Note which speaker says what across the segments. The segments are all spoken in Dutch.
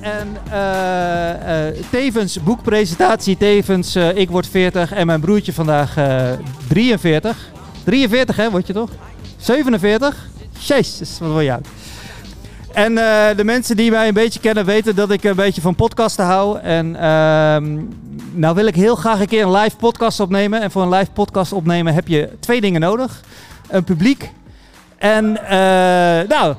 Speaker 1: En eh, eh, tevens boekpresentatie, tevens eh, ik word 40 en mijn broertje vandaag eh 43. 43 hè, word je toch? 47? Jezus, wat je oud. En de mensen die mij een beetje kennen weten dat ik een beetje van podcasten hou. En ehm, nou wil ik heel graag een keer een live podcast opnemen. En voor een live podcast opnemen heb je twee dingen nodig. Een publiek en nou,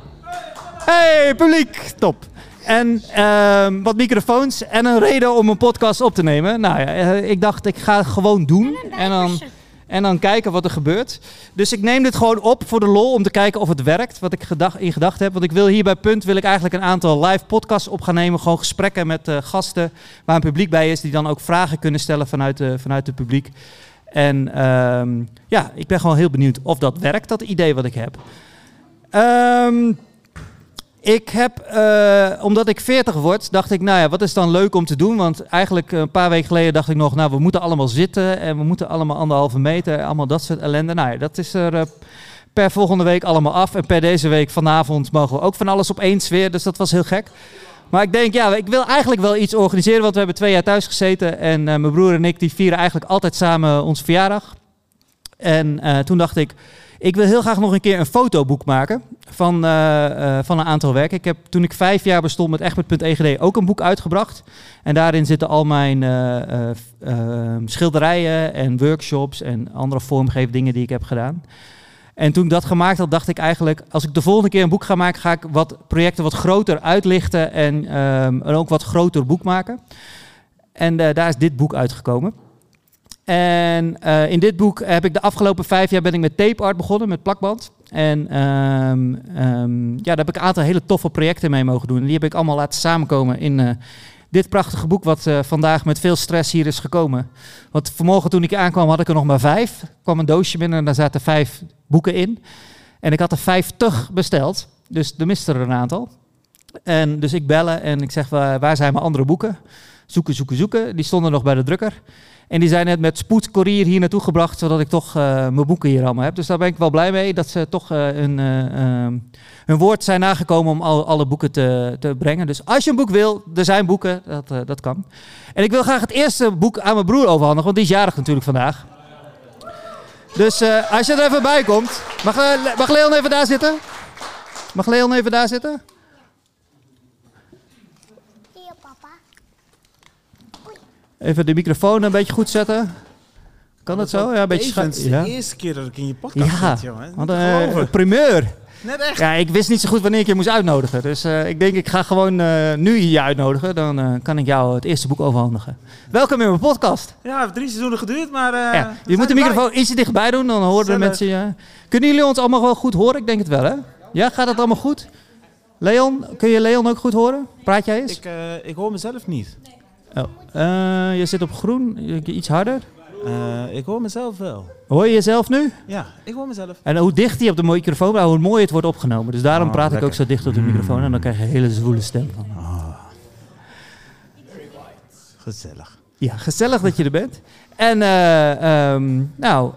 Speaker 1: hey publiek, top. En ehm, wat microfoons en een reden om een podcast op te nemen. Nou ja, eh, ik dacht ik ga het gewoon doen en dan, en dan kijken wat er gebeurt. Dus ik neem dit gewoon op voor de lol om te kijken of het werkt, wat ik gedacht, in gedachten heb. Want ik wil hier bij Punt wil ik eigenlijk een aantal live podcasts op gaan nemen. Gewoon gesprekken met eh, gasten waar een publiek bij is, die dan ook vragen kunnen stellen vanuit, de, vanuit het publiek. En ehm, ja, ik ben gewoon heel benieuwd of dat werkt, dat idee wat ik heb. Ehm, ik heb, eh, omdat ik 40 word, dacht ik, nou ja, wat is dan leuk om te doen? Want eigenlijk een paar weken geleden dacht ik nog, nou, we moeten allemaal zitten en we moeten allemaal anderhalve meter, allemaal dat soort ellende. Nou ja, dat is er eh, per volgende week allemaal af. En per deze week vanavond mogen we ook van alles opeens weer, dus dat was heel gek. Maar ik denk, ja, ik wil eigenlijk wel iets organiseren, want we hebben twee jaar thuis gezeten. En eh, mijn broer en ik, die vieren eigenlijk altijd samen onze verjaardag. En eh, toen dacht ik, ik wil heel graag nog een keer een fotoboek maken van, eh, eh, van een aantal werken. Ik heb toen ik vijf jaar bestond met Egbert.egd ook een boek uitgebracht. En daarin zitten al mijn eh, schilderijen en workshops en andere vormgeefdingen die ik heb gedaan. En toen ik dat gemaakt had, dacht ik eigenlijk, als ik de volgende keer een boek ga maken, ga ik wat projecten wat groter uitlichten en ehm, een ook wat groter boek maken. En daar is dit boek uitgekomen. En eh, in dit boek heb ik de afgelopen vijf jaar ben ik met tape art begonnen, met plakband. En ehm, ehm, ja, daar heb ik een aantal hele toffe projecten mee mogen doen. En die heb ik allemaal laten samenkomen in eh, dit prachtige boek, wat eh, vandaag met veel stress hier is gekomen. Want vanmorgen toen ik aankwam had ik er nog maar vijf. Er kwam een doosje binnen en daar zaten vijf boeken in. En ik had er vijftig besteld, dus er miste er een aantal. En dus ik bellen en ik zeg, waar, waar zijn mijn andere boeken? Zoeken, zoeken, zoeken. Die stonden nog bij de drukker. En die zijn net met spoedcourier hier naartoe gebracht, zodat ik toch eh, mijn boeken hier allemaal heb. Dus daar ben ik wel blij mee, dat ze toch eh, hun, eh, ehm, woord zijn nagekomen om al, alle boeken te, te brengen. Dus als je een boek wil, er zijn boeken, dat, dat kan. En ik wil graag het eerste boek aan mijn broer overhandigen, want die is jarig natuurlijk vandaag. Dus als je er even bij komt, mag, mag Leon even daar zitten? Mag Leon even daar zitten?
Speaker 2: Hier, papa.
Speaker 1: Even de microfoon een beetje goed zetten. Kan het zo? Ja, een beetje schuin- ja.
Speaker 3: de eerste keer dat ik in je podcast
Speaker 1: Ja,
Speaker 3: zit, jongen.
Speaker 1: want
Speaker 3: Niet te
Speaker 1: eh, primeur.
Speaker 3: Net echt.
Speaker 1: Ja, ik wist niet zo goed wanneer ik je moest uitnodigen. Dus eh, ik denk, ik ga gewoon eh, nu je uitnodigen. Dan kan ik jou het eerste boek overhandigen. Welkom in mijn podcast.
Speaker 3: Ja, het heeft drie seizoenen geduurd, maar...
Speaker 1: ja, je moet de microfoon ietsje dichterbij doen, dan horen de mensen je. Kunnen jullie ons allemaal wel goed horen? Ik denk het wel, hè? Ja, gaat het allemaal goed? Leon, kun je Leon ook goed horen? Praat jij eens?
Speaker 3: Ik, ik hoor mezelf niet.
Speaker 1: Oh. Eh, je zit op groen, iets harder.
Speaker 3: Eh, ik hoor mezelf wel.
Speaker 1: Hoor je jezelf nu?
Speaker 3: Ja, ik hoor mezelf.
Speaker 1: En hoe dicht hij op de microfoon blijft, hoe mooi het wordt opgenomen. Dus daarom
Speaker 3: Oh,
Speaker 1: praat ik ook zo dicht op de microfoon en dan krijg je een hele zwoele stem van.
Speaker 3: Gezellig.
Speaker 1: Ja, gezellig dat je er bent. En eh, ehm, nou,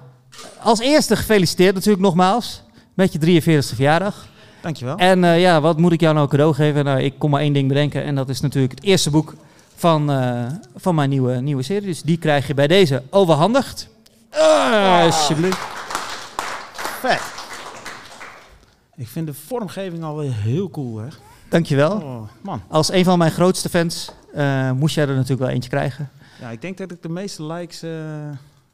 Speaker 1: als eerste gefeliciteerd natuurlijk nogmaals met je 43e verjaardag.
Speaker 3: Dankjewel.
Speaker 1: En ja, wat moet ik jou nou cadeau geven? Nou, ik kon maar één ding bedenken en dat is natuurlijk het eerste boek van, eh, van mijn nieuwe, nieuwe serie. Dus die krijg je bij deze overhandigd. Ah, alsjeblieft.
Speaker 3: Vet. Ik vind de vormgeving alweer heel cool, hè.
Speaker 1: Dankjewel.
Speaker 3: Oh, man.
Speaker 1: Als een van mijn grootste fans eh, moest jij er natuurlijk wel eentje krijgen.
Speaker 3: Ja, ik denk dat ik de meeste likes eh,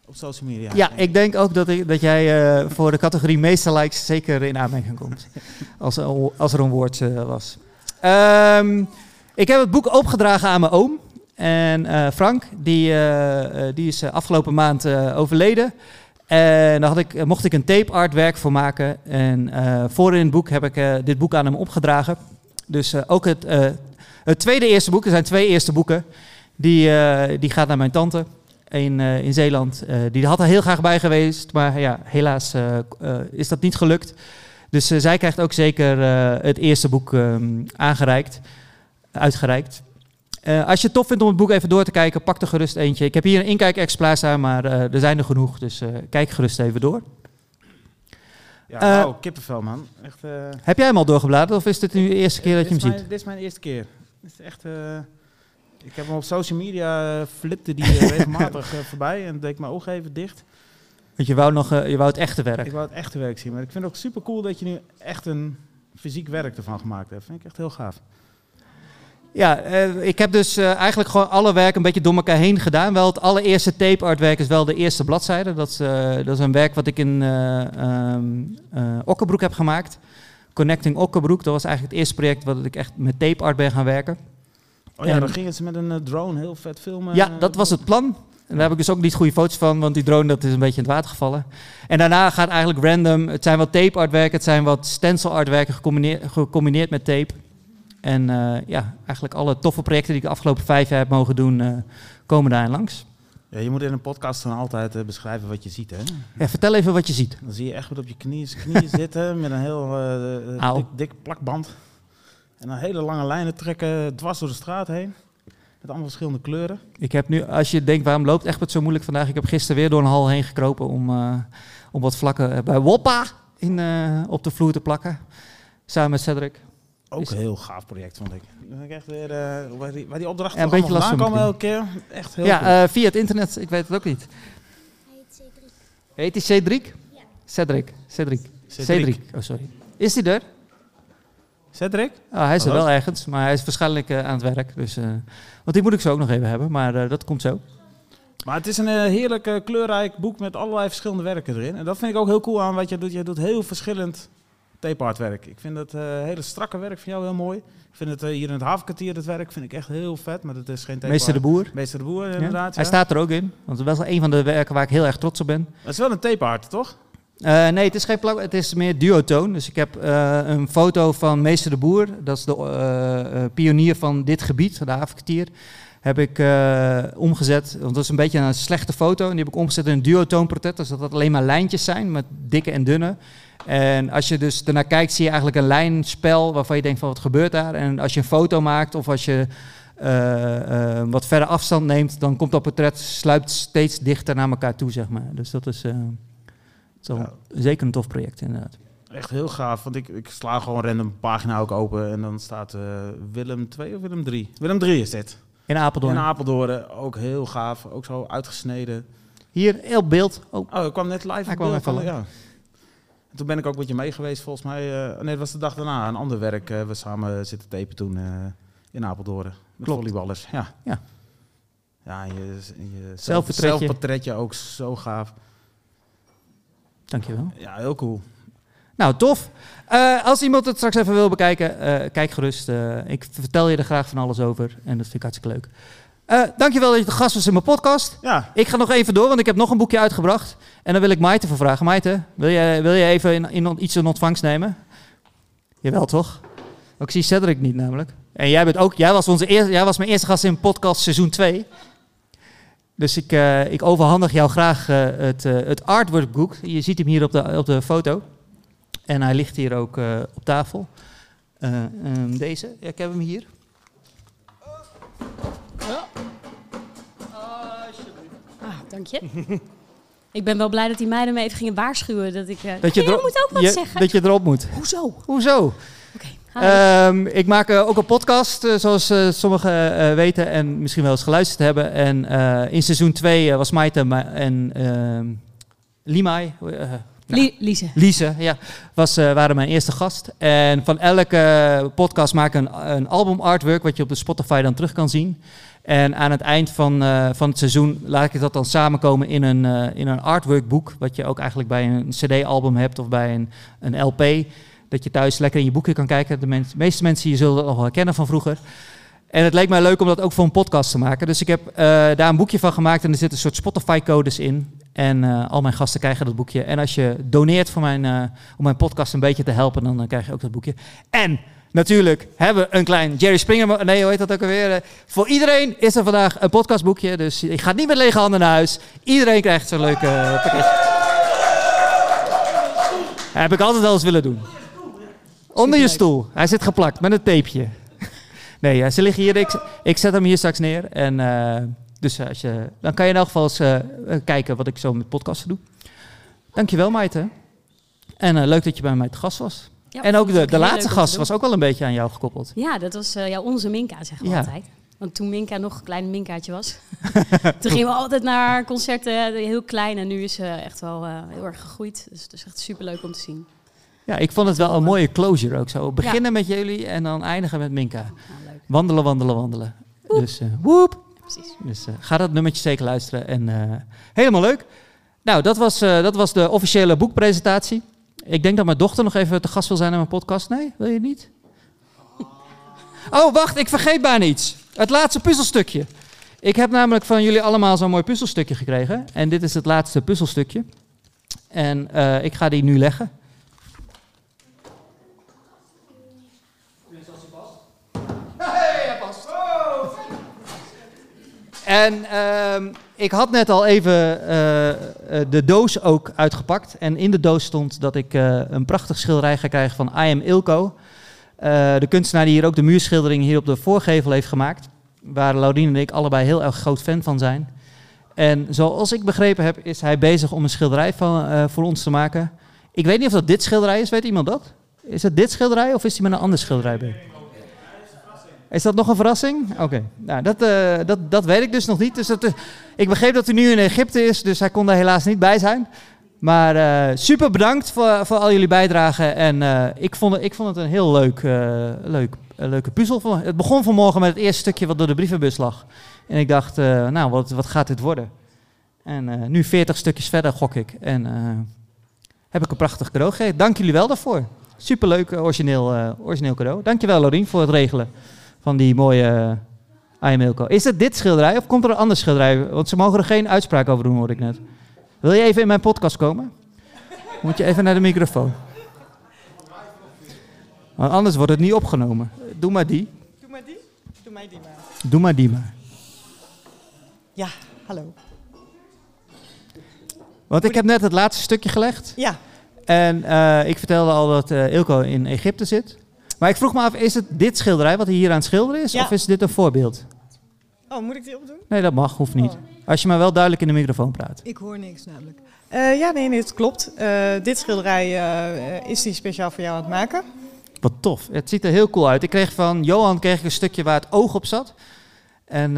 Speaker 3: op social media
Speaker 1: Ja, ik denk ook dat, ik, dat jij voor de categorie meeste likes zeker in aanmerking komt. als, er- als er een woord was. Ehm, ik heb het boek opgedragen aan mijn oom. En eh, Frank, die, eh, die is afgelopen maand overleden. En daar had ik, mocht ik een tape artwerk voor maken. En voor in het boek heb ik dit boek aan hem opgedragen. Dus ook het, het tweede eerste boek, er zijn twee eerste boeken. Die, die gaat naar mijn tante in, in Zeeland. Die had er heel graag bij geweest, maar ja, helaas is dat niet gelukt. Dus zij krijgt ook zeker het eerste boek ehm, aangereikt, uitgereikt. Eh, als je het tof vindt om het boek even door te kijken, pak er gerust eentje. Ik heb hier een inkijk-exemplaar staan, maar eh, er zijn er genoeg, dus eh, kijk gerust even door.
Speaker 3: Ja, wauw, kippenvel, man. Echt,
Speaker 1: Heb jij hem al doorgebladerd of is dit nu de eerste keer dat je hem ziet?
Speaker 3: Dit is mijn eerste keer. Het is echt... ik heb hem op social media, flipte die regelmatig voorbij en deed ik mijn ogen even dicht.
Speaker 1: Want je wou, nog, je wou het echte werk.
Speaker 3: Ik wou het echte werk zien. Maar ik vind het ook super cool dat je nu echt een fysiek werk ervan gemaakt hebt. Vind ik echt heel gaaf.
Speaker 1: Ja, eh, ik heb dus eh, eigenlijk gewoon alle werk een beetje door elkaar heen gedaan. Wel het allereerste tape artwerk is wel de eerste bladzijde. Dat is, eh, dat is een werk wat ik in eh ehm, eh, Okkerbroek heb gemaakt. Connecting Okkerbroek, dat was eigenlijk het eerste project wat ik echt met tape art ben gaan werken.
Speaker 3: Oh ja,
Speaker 1: En-
Speaker 3: dan gingen ze met een drone heel vet filmen.
Speaker 1: Ja, dat was het plan. En daar heb ik dus ook niet goede foto's van, want die drone dat is een beetje in het water gevallen. En daarna gaat eigenlijk random, het zijn wat tape artwerken, het zijn wat stencil artwerken gecombineerd, gecombineerd met tape. En eh, ja, eigenlijk alle toffe projecten die ik de afgelopen vijf jaar heb mogen doen, eh, komen daarin langs.
Speaker 3: Ja, je moet in een podcast dan altijd eh, beschrijven wat je ziet, hè?
Speaker 1: Ja, vertel even wat je ziet.
Speaker 3: Dan zie je echt goed op je knieën, knieën zitten met een heel dik, dik plakband. En dan hele lange lijnen trekken dwars door de straat heen. Met allemaal verschillende kleuren.
Speaker 1: Ik heb nu, als je denkt, waarom loopt Egbert zo moeilijk vandaag? Ik heb gisteren weer door een hal heen gekropen om, om wat vlakken bij Woppa in, op de vloer te plakken. Samen met Cedric.
Speaker 3: Ook
Speaker 1: Is-
Speaker 3: een heel gaaf project, vond ik. Ik echt weer, eh, waar, die, waar die opdrachten
Speaker 1: Ja, een beetje
Speaker 3: vandaan komen elke keer. Echt heel
Speaker 1: ja,
Speaker 3: cool.
Speaker 1: eh, via het internet, ik weet het ook niet. Heet hij Cedric? Cedric. Cedric. Cedric. Oh, sorry. Is hij er?
Speaker 3: Cedric?
Speaker 1: Oh, hij is er wel ergens, maar hij is waarschijnlijk eh, aan het werk. Dus, eh, want die moet ik zo ook nog even hebben, maar eh, dat komt zo.
Speaker 3: Maar het is een heerlijk kleurrijk boek met allerlei verschillende werken erin. En dat vind ik ook heel cool aan wat je doet. Je doet heel verschillend tape artwerk. Ik vind het eh, hele strakke werk van jou heel mooi. Ik vind het eh, hier in het havenkwartier, het werk, vind ik echt heel vet. Maar het is geen tape
Speaker 1: Meester de. Boer.
Speaker 3: Meester de Boer,
Speaker 1: Ja.
Speaker 3: inderdaad.
Speaker 1: Hij staat er ook in, want dat is wel een van de werken waar ik heel erg trots op ben.
Speaker 3: Het is wel een tape art, toch?
Speaker 1: Eh, nee, het is geen plak, het is meer duotoon. Dus ik heb een foto van Meester de Boer, dat is de pionier van dit gebied, de havenkwartier. Heb ik eh, omgezet, want dat is een beetje een slechte foto. En die heb ik omgezet in een duotoonportret, dus dat dat alleen maar lijntjes zijn met dikke en dunne. En als je dus ernaar kijkt, zie je eigenlijk een lijnspel waarvan je denkt van wat gebeurt daar. En als je een foto maakt of als je eh, eh, wat verder afstand neemt, dan komt dat portret sluipt steeds dichter naar elkaar toe, zeg maar. Dus dat is, dat is wel
Speaker 3: Ja.
Speaker 1: zeker een tof project, inderdaad.
Speaker 3: Echt heel gaaf, want ik, ik sla gewoon random pagina ook open en dan staat Willem 2 of Willem 3? Willem 3 is dit.
Speaker 1: In Apeldoorn.
Speaker 3: In Apeldoorn, ook heel gaaf, ook zo uitgesneden.
Speaker 1: Hier, heel beeld. Oh,
Speaker 3: Oh, ik kwam net live
Speaker 1: Hij
Speaker 3: op
Speaker 1: kwam
Speaker 3: beeld,
Speaker 1: even
Speaker 3: ja. En toen ben ik ook met je mee geweest, volgens mij. eh, nee, het was de dag daarna, een ander werk. eh, we samen zitten tapen toen eh, in Apeldoorn. Met
Speaker 1: Klopt.
Speaker 3: volleyballers, ja.
Speaker 1: Ja.
Speaker 3: Ja, en je, je zelf,
Speaker 1: Zelfportretje.
Speaker 3: zelfportretje ook zo gaaf.
Speaker 1: dankjewel.
Speaker 3: Ja, heel cool.
Speaker 1: Nou, tof. Eh, als iemand het straks even wil bekijken, eh, kijk gerust. Eh, ik vertel je er graag van alles over. En dat vind ik hartstikke leuk. Dankjewel dat je de gast was in mijn podcast.
Speaker 3: Ja,
Speaker 1: Ik ga nog even door, want ik heb nog een boekje uitgebracht. En dan wil ik Maite voor vragen. Maite, wil je, wil je even in, in, iets in ontvangst nemen? Jawel, toch? Ook zie Cedric niet namelijk. En jij, bent ook, jij, was onze eerste, jij was mijn eerste gast in podcast seizoen 2. Dus ik, ik overhandig jou graag het, het artworkboek. Je ziet hem hier op de, op de foto. En hij ligt hier ook eh, op tafel. Eh, ehm, deze, ja, ik heb hem hier.
Speaker 2: Ah, dank je. ik ben wel blij dat die meiden me even gingen waarschuwen. Dat ik. eh,
Speaker 1: Dat je, erop-
Speaker 2: moet ook wat
Speaker 1: je-
Speaker 2: zeggen.
Speaker 1: dat je erop moet.
Speaker 2: Hoezo?
Speaker 1: Hoezo? Ehm, ik maak ook een podcast, zoals eh, sommigen eh, weten en misschien wel eens geluisterd hebben. En eh, in seizoen 2 was Maite ma- en ehm Limai,
Speaker 2: Li- Lise.
Speaker 1: Lise, ja, was, eh, waren mijn eerste gast. En van elke podcast maak ik een, een album artwork, wat je op de Spotify dan terug kan zien. En aan het eind van, eh, van het seizoen laat ik dat dan samenkomen in een, eh, in een artworkboek. Wat je ook eigenlijk bij een CD-album hebt of bij een, een LP. Dat je thuis lekker in je boekje kan kijken. De mens- meeste mensen hier zullen dat nog wel herkennen van vroeger. En het leek mij leuk om dat ook voor een podcast te maken. Dus ik heb daar een boekje van gemaakt en er zitten een soort Spotify-codes in. En eh, al mijn gasten krijgen dat boekje. En als je doneert voor mijn, eh, om mijn podcast een beetje te helpen, dan eh, krijg je ook dat boekje. En natuurlijk hebben we een klein Jerry Springer... Nee, hoe heet dat ook alweer? Voor iedereen is er vandaag een podcastboekje. Dus ik ga niet met lege handen naar huis. Iedereen krijgt zo'n leuke pakketje. Heb ik altijd wel eens willen doen. Onder je stoel. Hij zit geplakt met een tapeje. Nee, ze liggen hier. Ik, ik zet hem hier straks neer. En, dus als je, dan kan je in elk geval eens eh, eh, kijken wat ik zo met podcasten doe. Dankjewel, Maite. En eh, leuk dat je bij mij te gast was.
Speaker 2: Ja,
Speaker 1: en ook de, de laatste gast was ook wel een beetje aan jou gekoppeld.
Speaker 2: Ja, dat was eh, ja, onze Minka, zeggen we
Speaker 1: Ja.
Speaker 2: altijd. Want toen Minka nog een klein Minkaatje was, toen gingen we altijd naar concerten, eh, heel klein. En nu is ze echt wel eh, heel erg gegroeid. Dus het is echt super leuk om te zien.
Speaker 1: Ja, ik vond het wel een mooie closure ook zo. Beginnen met jullie en dan eindigen met Minka.
Speaker 2: Nou.
Speaker 1: Wandelen, wandelen, wandelen. Dus eh woep.
Speaker 2: Precies.
Speaker 1: Dus eh, ga dat nummertje zeker luisteren. En eh, helemaal leuk. Nou, dat was, eh, dat was de officiële boekpresentatie. Ik denk dat mijn dochter nog even te gast wil zijn in mijn podcast. Nee, wil je niet? Oh, wacht, ik vergeet bijna iets. Het laatste puzzelstukje. Ik heb namelijk van jullie allemaal zo'n mooi puzzelstukje gekregen. En dit is het laatste puzzelstukje. En ik ga die nu leggen. Hey, hij past. En ehm, ik had net al even eh, eh, de doos ook uitgepakt. En in de doos stond dat ik eh, een prachtig schilderij ga krijgen van I am Ilko. De kunstenaar die hier ook de muurschildering hier op de voorgevel heeft gemaakt. Waar Laurien en ik allebei heel erg groot fan van zijn. En zoals ik begrepen heb, is hij bezig om een schilderij van, voor ons te maken. Ik weet niet of dat dit schilderij is, weet iemand dat? Is het dit schilderij of is hij met een ander schilderij bezig? Is dat nog een verrassing? Oké, nou dat, eh, dat, dat weet ik dus nog niet. Dus dat, eh, ik begreep dat hij nu in Egypte is, dus hij kon daar helaas niet bij zijn. Maar eh, super bedankt voor, voor al jullie bijdragen. En ik, vond, het- ik vond het een heel leuk, leuk, leuke puzzel. Het begon vanmorgen met het eerste stukje wat door de brievenbus lag. En ik dacht, nou, wat, wat gaat dit worden? En nu 40 stukjes verder gok ik. En heb ik een prachtig cadeau gegeven. Dank jullie wel daarvoor. Superleuk origineel, origineel cadeau. Dankjewel Lorien voor het regelen van die mooie uh, Milko. Is het dit schilderij of komt er een ander schilderij? Want ze mogen er geen uitspraak over doen, hoorde ik net. Wil je even in mijn podcast komen? Moet je even naar de microfoon. Want anders wordt het niet opgenomen. Doe maar die.
Speaker 4: Doe maar die. Doe mij die maar.
Speaker 1: Doe maar die maar.
Speaker 4: Ja, hallo.
Speaker 1: Want ik heb net het laatste stukje gelegd.
Speaker 4: Ja,
Speaker 1: En eh, ik vertelde al dat eh, Ilko in Egypte zit. Maar ik vroeg me af, is het dit schilderij wat hij hier aan het schilderen is?
Speaker 4: Ja.
Speaker 1: Of is dit een voorbeeld?
Speaker 4: oh, moet ik die opdoen?
Speaker 1: Nee, dat mag, hoeft niet.
Speaker 4: Oh.
Speaker 1: Als je maar wel duidelijk in de microfoon praat.
Speaker 4: Ik hoor niks namelijk. Eh, ja, nee, nee, het klopt. Eh, dit schilderij eh, is die speciaal voor jou aan het maken.
Speaker 1: Wat tof. Het ziet er heel cool uit. Ik kreeg van Johan kreeg ik een stukje waar het oog op zat. En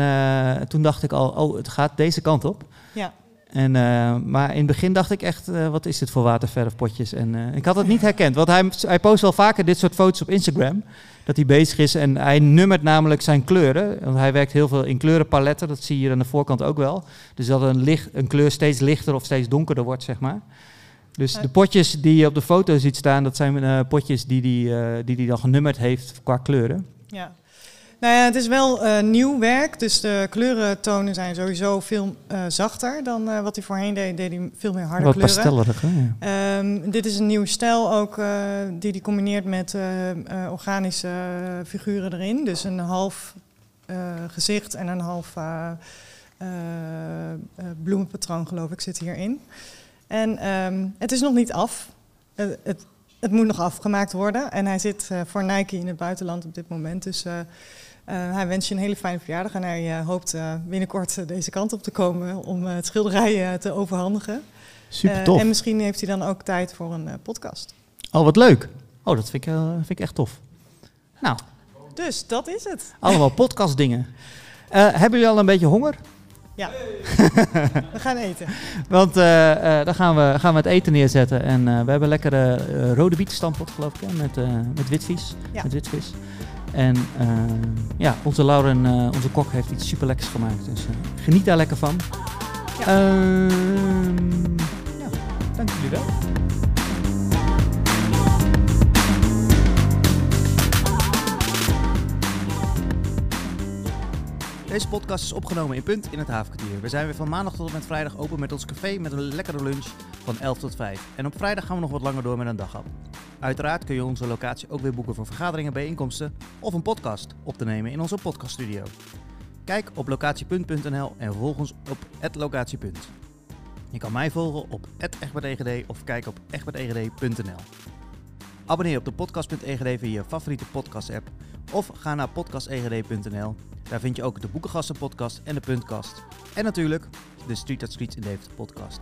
Speaker 1: toen dacht ik al, oh, het gaat deze kant op.
Speaker 4: Ja.
Speaker 1: En, eh, maar in het begin dacht ik echt, eh, wat is dit voor waterverfpotjes? En eh, ik had het niet herkend. Want hij, hij post wel vaker dit soort foto's op Instagram. Dat hij bezig is en hij nummert namelijk zijn kleuren. Want hij werkt heel veel in kleurenpaletten. Dat zie je hier aan de voorkant ook wel. Dus dat een, licht, een kleur steeds lichter of steeds donkerder wordt, zeg maar. Dus de potjes die je op de foto ziet staan, dat zijn potjes die hij die, die die dan genummerd heeft qua kleuren.
Speaker 4: Ja. Nou ja, het is wel eh, nieuw werk, dus de kleurentonen zijn sowieso veel eh, zachter dan eh, wat hij voorheen deed. Deed hij veel meer harde
Speaker 1: Wat
Speaker 4: kleuren.
Speaker 1: pastellerig, hè? Ja.
Speaker 4: Ehm, dit is een nieuwe stijl ook die hij combineert met organische figuren erin. Dus een half gezicht en een half bloemenpatroon geloof ik zit hierin. En ehm, het is nog niet af. Het, het moet nog afgemaakt worden. En hij zit voor Nike in het buitenland op dit moment. Dus hij wens je een hele fijne verjaardag. En hij eh, hoopt eh, binnenkort eh, deze kant op te komen om eh, het schilderij eh, te overhandigen.
Speaker 1: Super
Speaker 4: Eh,
Speaker 1: tof.
Speaker 4: en misschien heeft hij dan ook tijd voor een eh, podcast.
Speaker 1: Oh, wat leuk. Oh, dat vind ik, eh, vind ik echt tof. Nou,
Speaker 4: Dus dat is het.
Speaker 1: allemaal podcastdingen. Eh hebben jullie al een beetje honger?
Speaker 4: Ja. We gaan eten.
Speaker 1: Want eh, eh, dan gaan we, gaan we het eten neerzetten. En eh, we hebben lekkere eh, rode bietenstampot, geloof ik, hè, met, eh met witvis.
Speaker 4: Ja.
Speaker 1: Met witvis. En eh, ja, onze Lauren, eh, onze kok, heeft iets super lekkers gemaakt. Dus eh, geniet daar lekker van.
Speaker 4: Ja.
Speaker 1: Ehm, ja, dank jullie wel. Deze podcast is opgenomen in Punt in het Havenkwartier. We zijn weer van maandag tot en met vrijdag open met ons café met een lekkere lunch van 11 tot 5. En op vrijdag gaan we nog wat langer door met een daghap. Uiteraard kun je onze locatie ook weer boeken voor vergaderingen, bijeenkomsten of een podcast op te nemen in onze podcaststudio. Kijk op locatiepunt.nl en volg ons op @locatiepunt. Je kan mij volgen op @egbertegd of kijk op egbertegd.nl. Abonneer op de podcast.egd via je favoriete podcast app of ga naar podcastegd.nl. Daar vind je ook de Boekengasten podcast en de Puntkast. En natuurlijk de Street at Streets in Deventer podcast.